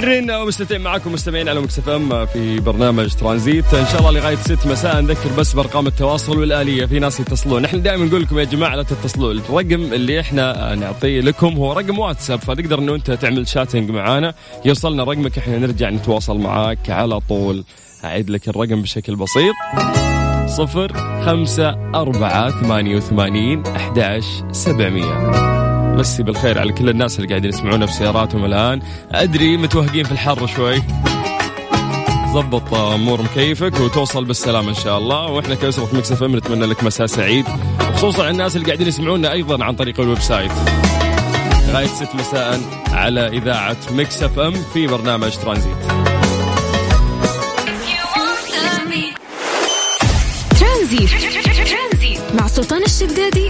مستمرين ومستمتعين معكم مستمعين على مكسف ام في برنامج ترانزيت. إن شاء الله لغاية 6 مساء نذكر بس بأرقام التواصل والآلية. في ناس يتصلون. إحنا دائما نقول لكم يا جماعة لا تتصلوا. الرقم اللي إحنا نعطيه لكم هو رقم واتساب فتقدر إنه أنت تعمل شاتنج معانا. يوصلنا رقمك إحنا نرجع نتواصل معاك على طول. أعيد لك الرقم بشكل بسيط. صفر خمسة أربعة ثمانية وثمانين أحداش سبعمية. مسي بالخير على كل الناس اللي قاعدين يسمعونا في سياراتهم الآن. أدري متوهقين في الحر شوي. ضبط امور مكيفك وتوصل بالسلامه إن شاء الله. وإحنا كأسرة Mix FM نتمنى لك مساء سعيد. وخصوصا على الناس اللي قاعدين يسمعونا أيضا عن طريق ال website. لغايه 6 مساء على إذاعة Mix FM في برنامج Transit. Transit مع سلطان الشدادي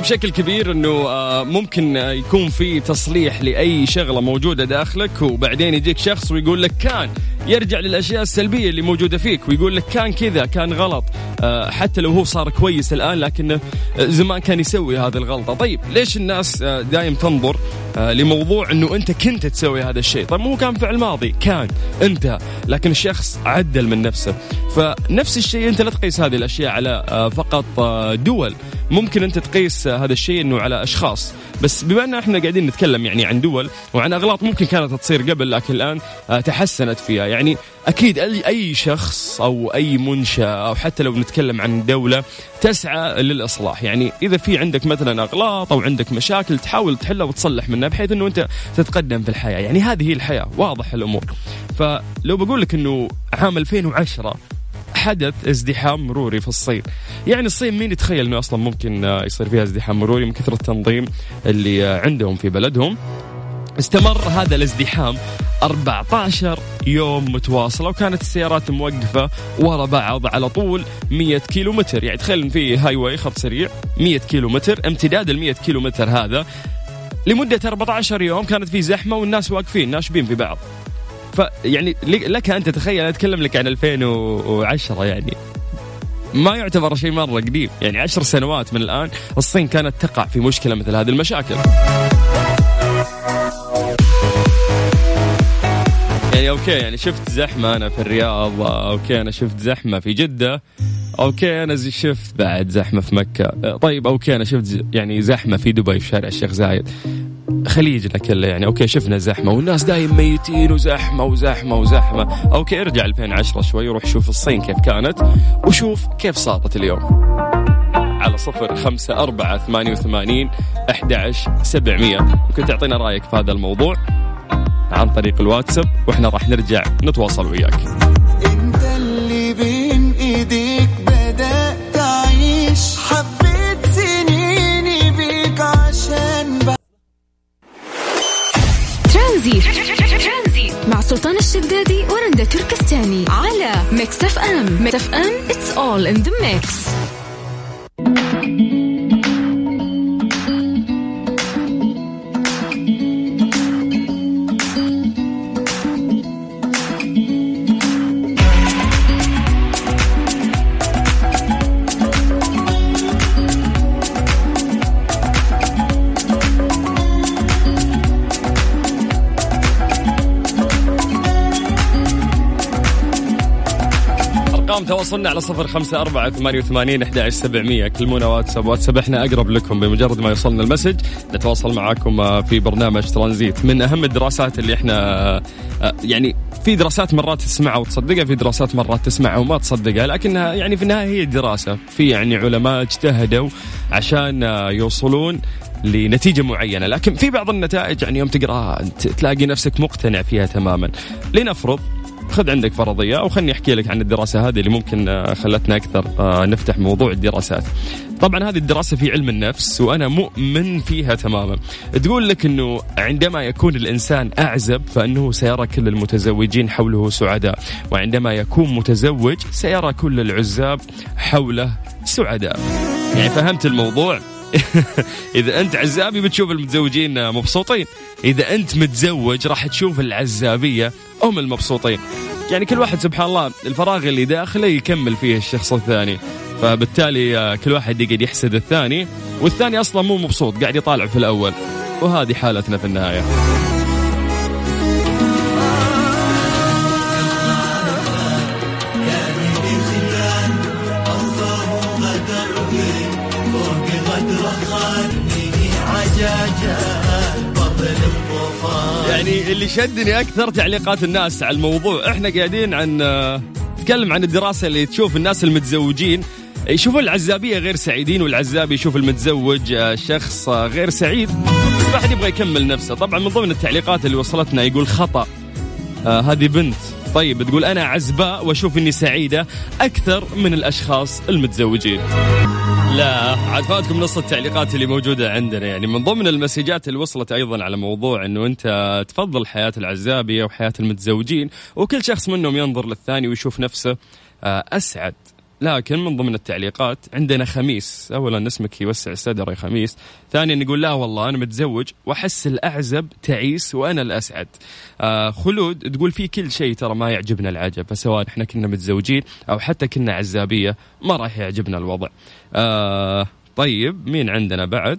بشكل كبير إنه آه، ممكن يكون في تصليح لأي شغلة موجودة داخلك وبعدين يجيك شخص ويقول لك كان يرجع للأشياء السلبية اللي موجودة فيك ويقول لك كان كذا كان غلط آه، حتى لو هو صار كويس الآن لكنه زمان كان يسوي هذه الغلطة. طيب ليش الناس آه، دايم تنظر لموضوع إنه أنت كنت تسوي هذا الشيء؟ طيب مو كان فعل ماضي كان انت لكن الشخص عدل من نفسه. فنفس الشيء أنت لا تقيس هذه الأشياء على فقط دول. ممكن أنت تقيس هذا الشيء إنه على أشخاص. بس بما ان إحنا قاعدين نتكلم يعني عن دول وعن أغلاط ممكن كانت تصير قبل لكن الآن آه، تحسنت فيها. يعني أكيد أي شخص أو أي منشأة أو حتى لو نتكلم عن دولة تسعى للإصلاح. يعني إذا في عندك مثلا أغلاط أو عندك مشاكل تحاول تحلها وتصلح منها بحيث إنه أنت تتقدم في الحياة. يعني هذه هي الحياة واضح الأمور. فلو بقول لك إنه عام 2010 حدث ازدحام مروري في الصين. يعني الصين مين يتخيل إنه أصلا ممكن آه، يصير فيها ازدحام مروري من كثر التنظيم اللي آه، عندهم في بلدهم؟ استمر هذا الازدحام 14 يوم متواصلة وكانت السيارات موقفة ورا بعض على طول 100 كيلو متر يعني تخيل إن في هاي واي خط سريع 100 كيلو متر امتداد ال 100 كيلو متر هذا لمدة 14 يوم كانت في زحمة والناس واقفين ناشبين في بعض. فيعني لك أن تتخيل أتكلم لك عن 2010 يعني. ما يعتبر شيء مرة قديم. يعني عشر سنوات من الآن الصين كانت تقع في مشكلة مثل هذه المشاكل. يعني okay يعني شفت زحمة أنا في الرياض okay أنا شفت زحمة في جدة okay أنا شفت بعد زحمة في مكة. طيب okay أنا شفت يعني زحمة في دبي في شارع الشيخ زايد. خليجنا كله يعني. okay شفنا زحمة والناس دايم ميتين وزحمة وزحمة وزحمة. okay ارجع 2010 شوي وروح شوف الصين كيف كانت وشوف كيف صارت اليوم. على صفر خمسة أربعة ثمانية وثمانين أحد سبعمية. ممكن تعطينا رأيك في هذا الموضوع عن طريق الواتساب وإحنا راح نرجع نتواصل وياك. اف ام ميكس اف ام it's all in the mix تواصلنا على صفر خمسة أربعة ثمانية وثمانين أحد سبعمية. كلمونا واتساب. واتساب إحنا أقرب لكم بمجرد ما يوصلنا المسج. نتواصل معاكم آه، في برنامج ترانزيت. من أهم الدراسات اللي إحنا آه، يعني في دراسات مرات تسمعها وتصدقها في دراسات مرات تسمعها وما تصدقها. لكنها يعني في النهاية هي دراسة في يعني علماء اجتهدوا عشان آه، يوصلون لنتيجة معينة. لكن في بعض النتائج يعني يوم تقرأها تلاقي نفسك مقتنع فيها تماما. لنفرض خذ عندك فرضية أو خلني أحكي لك عن الدراسة هذه اللي ممكن آه، خلتنا أكثر آه، نفتح موضوع الدراسات. طبعا هذه الدراسة في علم النفس وأنا مؤمن فيها تماما. تقول لك إنه عندما يكون الإنسان أعزب فإنه سيرى كل المتزوجين حوله سعداء، وعندما يكون متزوج سيرى كل العزاب حوله سعداء. يعني فهمت الموضوع؟ اذا أنت عزابي بتشوف المتزوجين مبسوطين. إذا أنت متزوج راح تشوف العزابية هم المبسوطين. يعني كل واحد سبحان الله الفراغ اللي داخله يكمل فيه الشخص الثاني. فبالتالي آه، كل واحد يقعد يحسد الثاني والثاني أصلا مو مبسوط قاعد يطالع في الأول. وهذه حالتنا في النهاية. يعني اللي شدني أكثر تعليقات الناس على الموضوع. إحنا قاعدين عن آه، نتكلم عن الدراسة اللي تشوف الناس المتزوجين. يشوفون العزابية غير سعيدين والعزاب يشوف المتزوج آه، شخص آه، غير سعيد. الواحد يبغى يكمل نفسه. طبعا من ضمن التعليقات اللي وصلتنا يقول خطأ. آه هذه بنت. طيب تقول أنا عزباء وأشوف إني سعيدة أكثر من الأشخاص المتزوجين. لا عاد فاتكم نص التعليقات اللي موجودة عندنا. يعني من ضمن المسجات اللي وصلت أيضا على موضوع إنه أنت تفضل حياة العزابيه وحياة المتزوجين وكل شخص منهم ينظر للثاني ويشوف نفسه آه، أسعد. لكن من ضمن التعليقات عندنا خميس. اولا اسمك يوسع الصدر يا خميس. ثانيا يقول لا والله أنا متزوج وأحس الأعزب تعيس وأنا الأسعد. آه خلود تقول في كل شيء ترى ما يعجبنا العجب فسواء إحنا كنا متزوجين أو حتى كنا عزابية ما راح يعجبنا الوضع. آه طيب مين عندنا بعد؟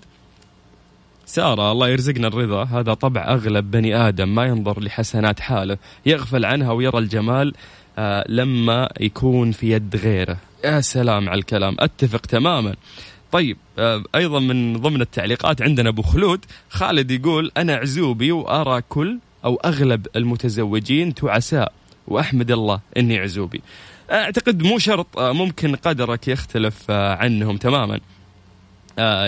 سارة الله يرزقنا الرضا. هذا طبع أغلب بني آدم ما ينظر لحسنات حاله يغفل عنها ويرى الجمال آه لما يكون في يد غيره. يا سلام على الكلام. أتفق تماما. طيب آه أيضا من ضمن التعليقات عندنا أبو خلود خالد يقول أنا عزوبي وأرى كل أو أغلب المتزوجين تعساء وأحمد الله إني عزوبي. أعتقد مو شرط آه ممكن قدرك يختلف آه عنهم تماما.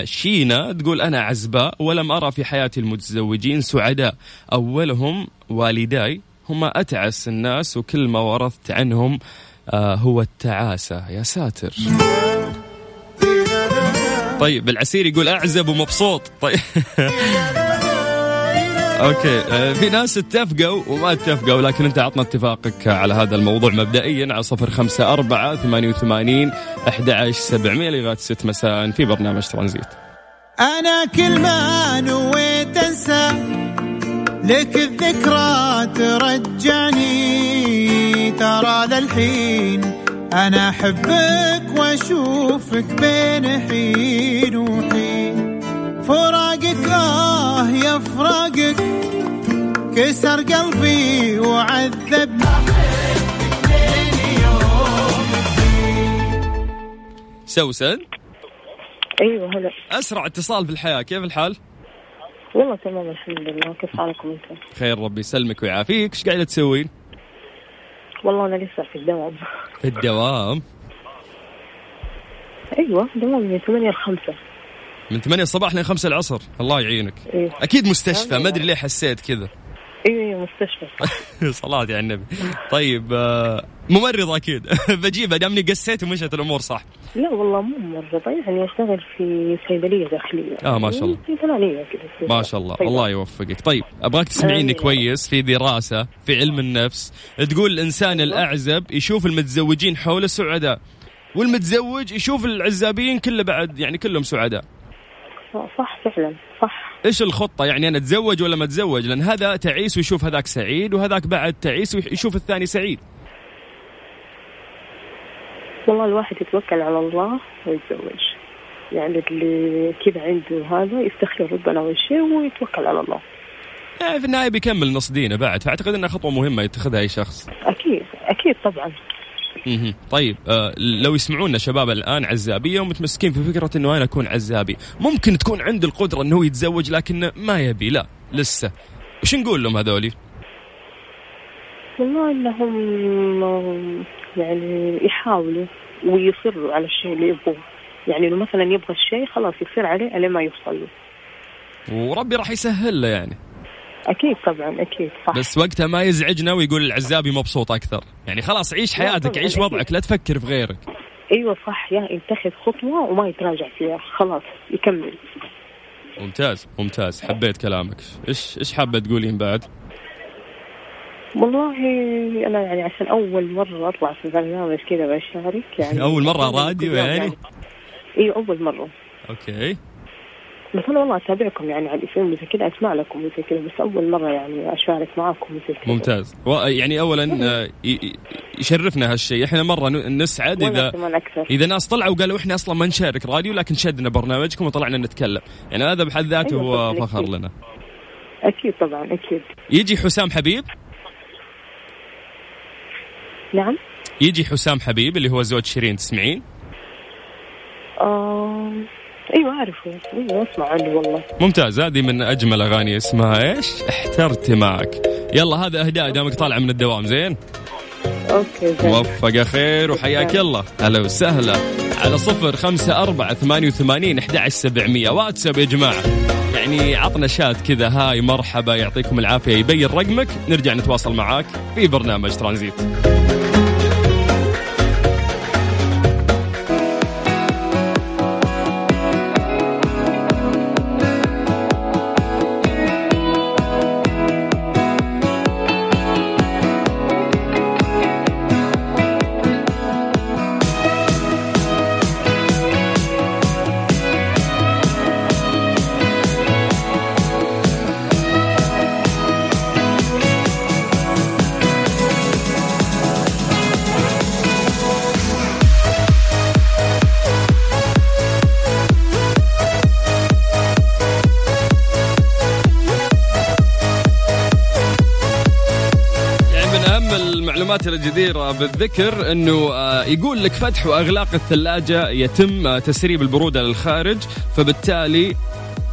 شينا تقول أنا عزباء ولم أرى في حياتي المتزوجين سعداء. أولهم والداي هما أتعس الناس وكل ما ورثت عنهم هو التعاسة. يا ساتر. طيب العسير يقول أعزب ومبسوط. طيب. أوكي. آه، في ناس اتفقوا وما اتفقوا لكن أنت عطنا اتفاقك على هذا الموضوع مبدئيا على صفر خمسة أربعة ثمانية وثمانين أحد عشر سبعمية لغاية ست مساء في برنامج ترانزيت. أنا كل ما نويت أنسى لك الذكرى ترجعني. ترى للحين أنا أحبك وأشوفك بين حين وحين فراقك آه يا فراقك كسر قلبي وعذبني سوسن أيوه هلا أسرع اتصال في الحياة كيف الحال؟ والله تمام الحمد لله كيف حالكم أنتم؟ خير ربي يسلمك ويعافيك إيش قاعدة تسوين؟ والله أنا لسه في الدوام. في الدوام؟ أيوه دوام من 8 ل 5 من 8 الصباح لين 5 العصر. الله يعينك. أيوه أكيد مستشفى ما أدري ليه حسيت كذا. أيوه أيوه مستشفى. صلاة على النبي. طيب آه، ممرض أكيد. بجيبها دامني قسيت ومشت الأمور صح؟ لا والله مو ممرضة يعني أشتغل في صيدلية داخلية. آه، ما شاء الله. كذا ما شاء الله. طيب. الله يوفقك. طيب أبغاك تسمعيني آمين. كويس في دراسة في علم النفس. تقول الإنسان الأعزب يشوف المتزوجين حوله سعداء والمتزوج يشوف العزابين كله بعد يعني كلهم سعداء. صح فعلا صح. إيش الخطة؟ يعني أنا أتزوج ولا ما أتزوج؟ لأن هذا تعيس ويشوف هذاك سعيد وهذاك بعد تعيس ويشوف الثاني سعيد. والله الواحد يتوكل على الله ويتزوج. يعني اللي كذا عنده هذا يستخير ربنا أول شيء ويتوكل على الله. يعني في النهاية بيكمل نص دينه بعد فأعتقد إنها خطوة مهمة يتخذها أي شخص. أكيد أكيد طبعا. طيب آه لو يسمعونا شباب الآن عزابية ومتمسكين في فكرة إنه أنا أكون عزابي ممكن تكون عنده القدرة إنه هو يتزوج لكن ما يبي لا لسه. وش نقول لهم هذولي؟ والله إنهم يعني يحاولوا ويصروا على الشيء اللي يبغوه. يعني لو مثلا يبغى الشيء خلاص يصير عليه ألين ما يوصل له. وربي راح يسهل له يعني. أكيد طبعا أكيد صح. بس وقتها ما يزعجنا ويقول العزابي مبسوط أكثر. يعني خلاص عيش حياتك عيش أكيد. وضعك لا تفكر في غيرك. أيوه صح يا يتخذ خطوة وما يتراجع فيها خلاص يكمل. ممتاز ممتاز حبيت كلامك. إيش إيش حابة تقولين بعد؟ والله أنا يعني عشان أول مرة أطلع في برنامج كذا بشارك يعني أول مرة راديو يعني؟ أيوه أول مرة. أوكي. بس أنا والله أتابعكم يعني على الاسم وزي كذا أسمع لكم وزي كذا بس أول مرة يعني أشارك معاكم وزي كذا. ممتاز. و- يعني اولا آه، يشرفنا هالشيء. إحنا مرة نسعد إذا إذا ناس طلعوا وقالوا إحنا أصلا ما نشارك راديو لكن شدنا برنامجكم وطلعنا نتكلم. يعني هذا بحد ذاته أيوة هو فخر. لنا. أكيد طبعا أكيد. يجي حسام حبيب؟ نعم. يجي حسام حبيب اللي هو زوج شيرين تسمعين؟ آه... أيوه أعرفه. أيوه أسمع عنه والله. ممتاز. هذه من أجمل أغاني اسمها إيش؟ احترت معك. يلا هذا أهداء دامك طالع من الدوام زين؟ أوكي زين. موفق خير وحياك الله. هلا وسهلا. على صفر خمسة أربعة ثمانية وثمانين أحد عشر سبعمية. واتساب يا جماعة. يعني عطنا شات كذا. هاي مرحبا يعطيكم العافية يبين رقمك. نرجع نتواصل معاك في برنامج ترانزيت. المعلومات الجديرة بالذكر إنه آه، يقول لك فتح وأغلاق الثلاجة يتم آه، تسريب البرودة للخارج فبالتالي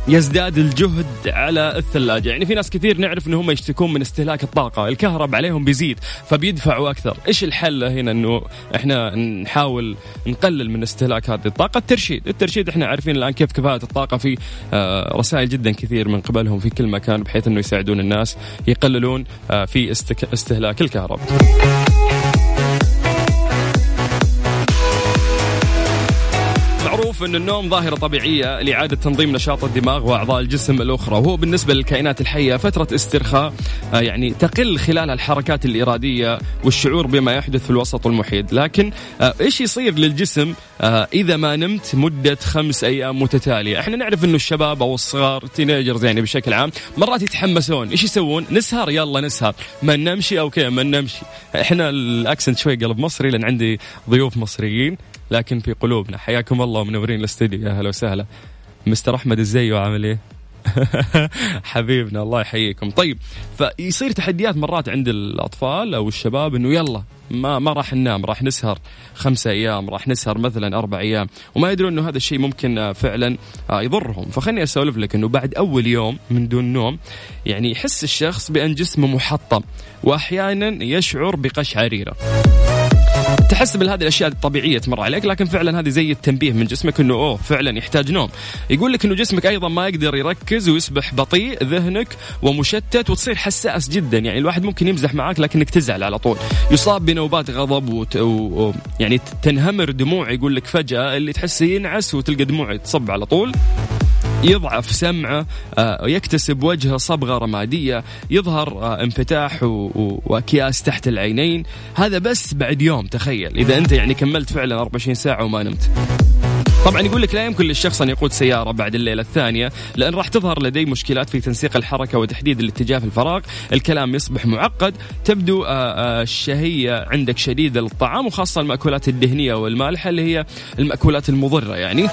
يزداد الجهد على الثلاجة. يعني في ناس كثير نعرف إن هم يشتكون من استهلاك الطاقة. الكهرب عليهم بيزيد فبيدفعوا أكثر. إيش الحل هنا إنه إحنا نحاول نقلل من استهلاك هذه الطاقة؟ الترشيد. الترشيد إحنا عارفين الآن كيف كفاءة الطاقة في آه، رسائل جدا كثير من قبلهم في كل مكان بحيث إنه يساعدون الناس يقللون آه، في استهلاك الكهرب. أن النوم ظاهرة طبيعية لإعادة تنظيم نشاط الدماغ وأعضاء الجسم الأخرى. وهو بالنسبة للكائنات الحية فترة استرخاء آه، يعني تقل خلال الحركات الإرادية والشعور بما يحدث في الوسط المحيط. لكن آه، إيش يصير للجسم آه، إذا ما نمت مدة خمس أيام متتالية؟ إحنا نعرف أنه الشباب أو الصغار تينيجرز يعني بشكل عام مرات يتحمسون. إيش يسوون؟ نسهر يلا نسهر. ما نمشي okay ما نمشي إحنا ال accent شوي قلب مصري لأن عندي ضيوف مصريين. لكن في قلوبنا. حياكم الله ومنورين الاستديو. يا هلا وسهلا. مستر أحمد إزاي وعامل إيه؟ حبيبنا الله يحييكم. طيب فيصير تحديات مرات عند الأطفال أو الشباب إنه يلا ما ما راح ننام راح نسهر خمسة أيام راح نسهر مثلا أربع أيام وما يدرون إنه هذا الشيء ممكن آه، فعلا آه، يضرهم. فخلني أسولف لك إنه بعد أول يوم من دون نوم يعني يحس الشخص بأن جسمه محطم واحيانا يشعر بقشعريرة. تحس بهذه الأشياء الطبيعية تمر عليك لكن فعلا هذه زي التنبيه من جسمك إنه أوه فعلا يحتاج نوم. يقول لك إنه جسمك أيضا ما يقدر يركز ويصبح بطيء ذهنك ومشتت وتصير حساس جدا. يعني الواحد ممكن يمزح معاك لكنك تزعل على طول. يصاب بنوبات غضب وت... و... و... يعني تنهمر دموع يقول لك فجأة اللي تحسه ينعس وتلقى دموع تصب على طول. يضعف سمعه آه، يكتسب وجهه صبغه رماديه يظهر آه، انفتاح وأكياس تحت العينين. هذا بس بعد يوم تخيل. إذا أنت يعني كملت فعلا 24 ساعة وما نمت. طبعا يقول لك لا يمكن للشخص أن يقود سيارة بعد الليلة الثانية لأن راح تظهر لديه مشكلات في تنسيق الحركة وتحديد الاتجاه في الفراغ، الكلام يصبح معقد، تبدو آه، الشهية عندك شديده للطعام وخاصة المأكولات الدهنية والمالحة اللي هي المأكولات المضرة يعني.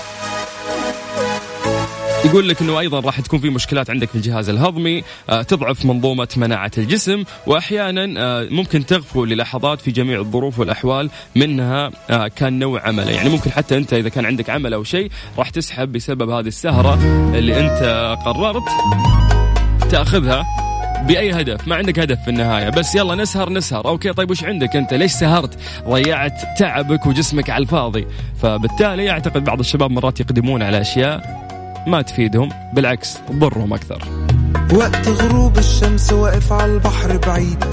يقول لك إنه أيضا راح تكون في مشكلات عندك في الجهاز الهضمي آه، تضعف منظومة مناعة الجسم واحيانا آه، ممكن تغفو للحظات في جميع الظروف والأحوال منها آه، كان نوع عمله. يعني ممكن حتى أنت إذا كان عندك عمل أو شيء راح تسحب بسبب هذه السهرة اللي أنت قررت تأخذها بأي هدف. ما عندك هدف في النهاية بس يلا نسهر نسهر. أوكي طيب وش عندك أنت؟ ليش سهرت؟ ضيعت تعبك وجسمك على الفاضي. فبالتالي أعتقد بعض الشباب مرات يقدمون على أشياء ما تفيدهم بالعكس تضرهم أكثر. وقت غروب الشمس واقف على البحر بعيد.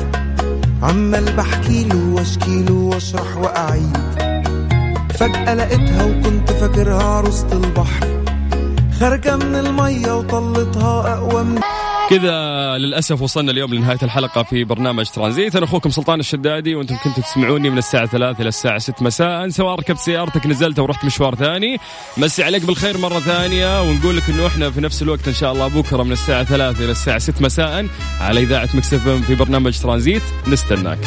عمال بحكي له واشكي له واشرح وأعيد. فجأة لقيتها وكنت فاكرها عروسة البحر. خارجة من المية وطلتها أقوى من كذا للأسف وصلنا اليوم لنهاية الحلقة في برنامج ترانزيت. أنا أخوكم سلطان الشدادي وأنتم كنتوا تسمعوني من الساعة 3 إلى الساعة 6 مساء. سواء ركبت سيارتك نزلت ورحت مشوار ثاني مسي عليك بالخير مرة ثانية ونقول لك إنه إحنا في نفس الوقت إن شاء الله بكرة من الساعة 3 إلى الساعة 6 مساء على إذاعة مكسف في برنامج ترانزيت. نستناك.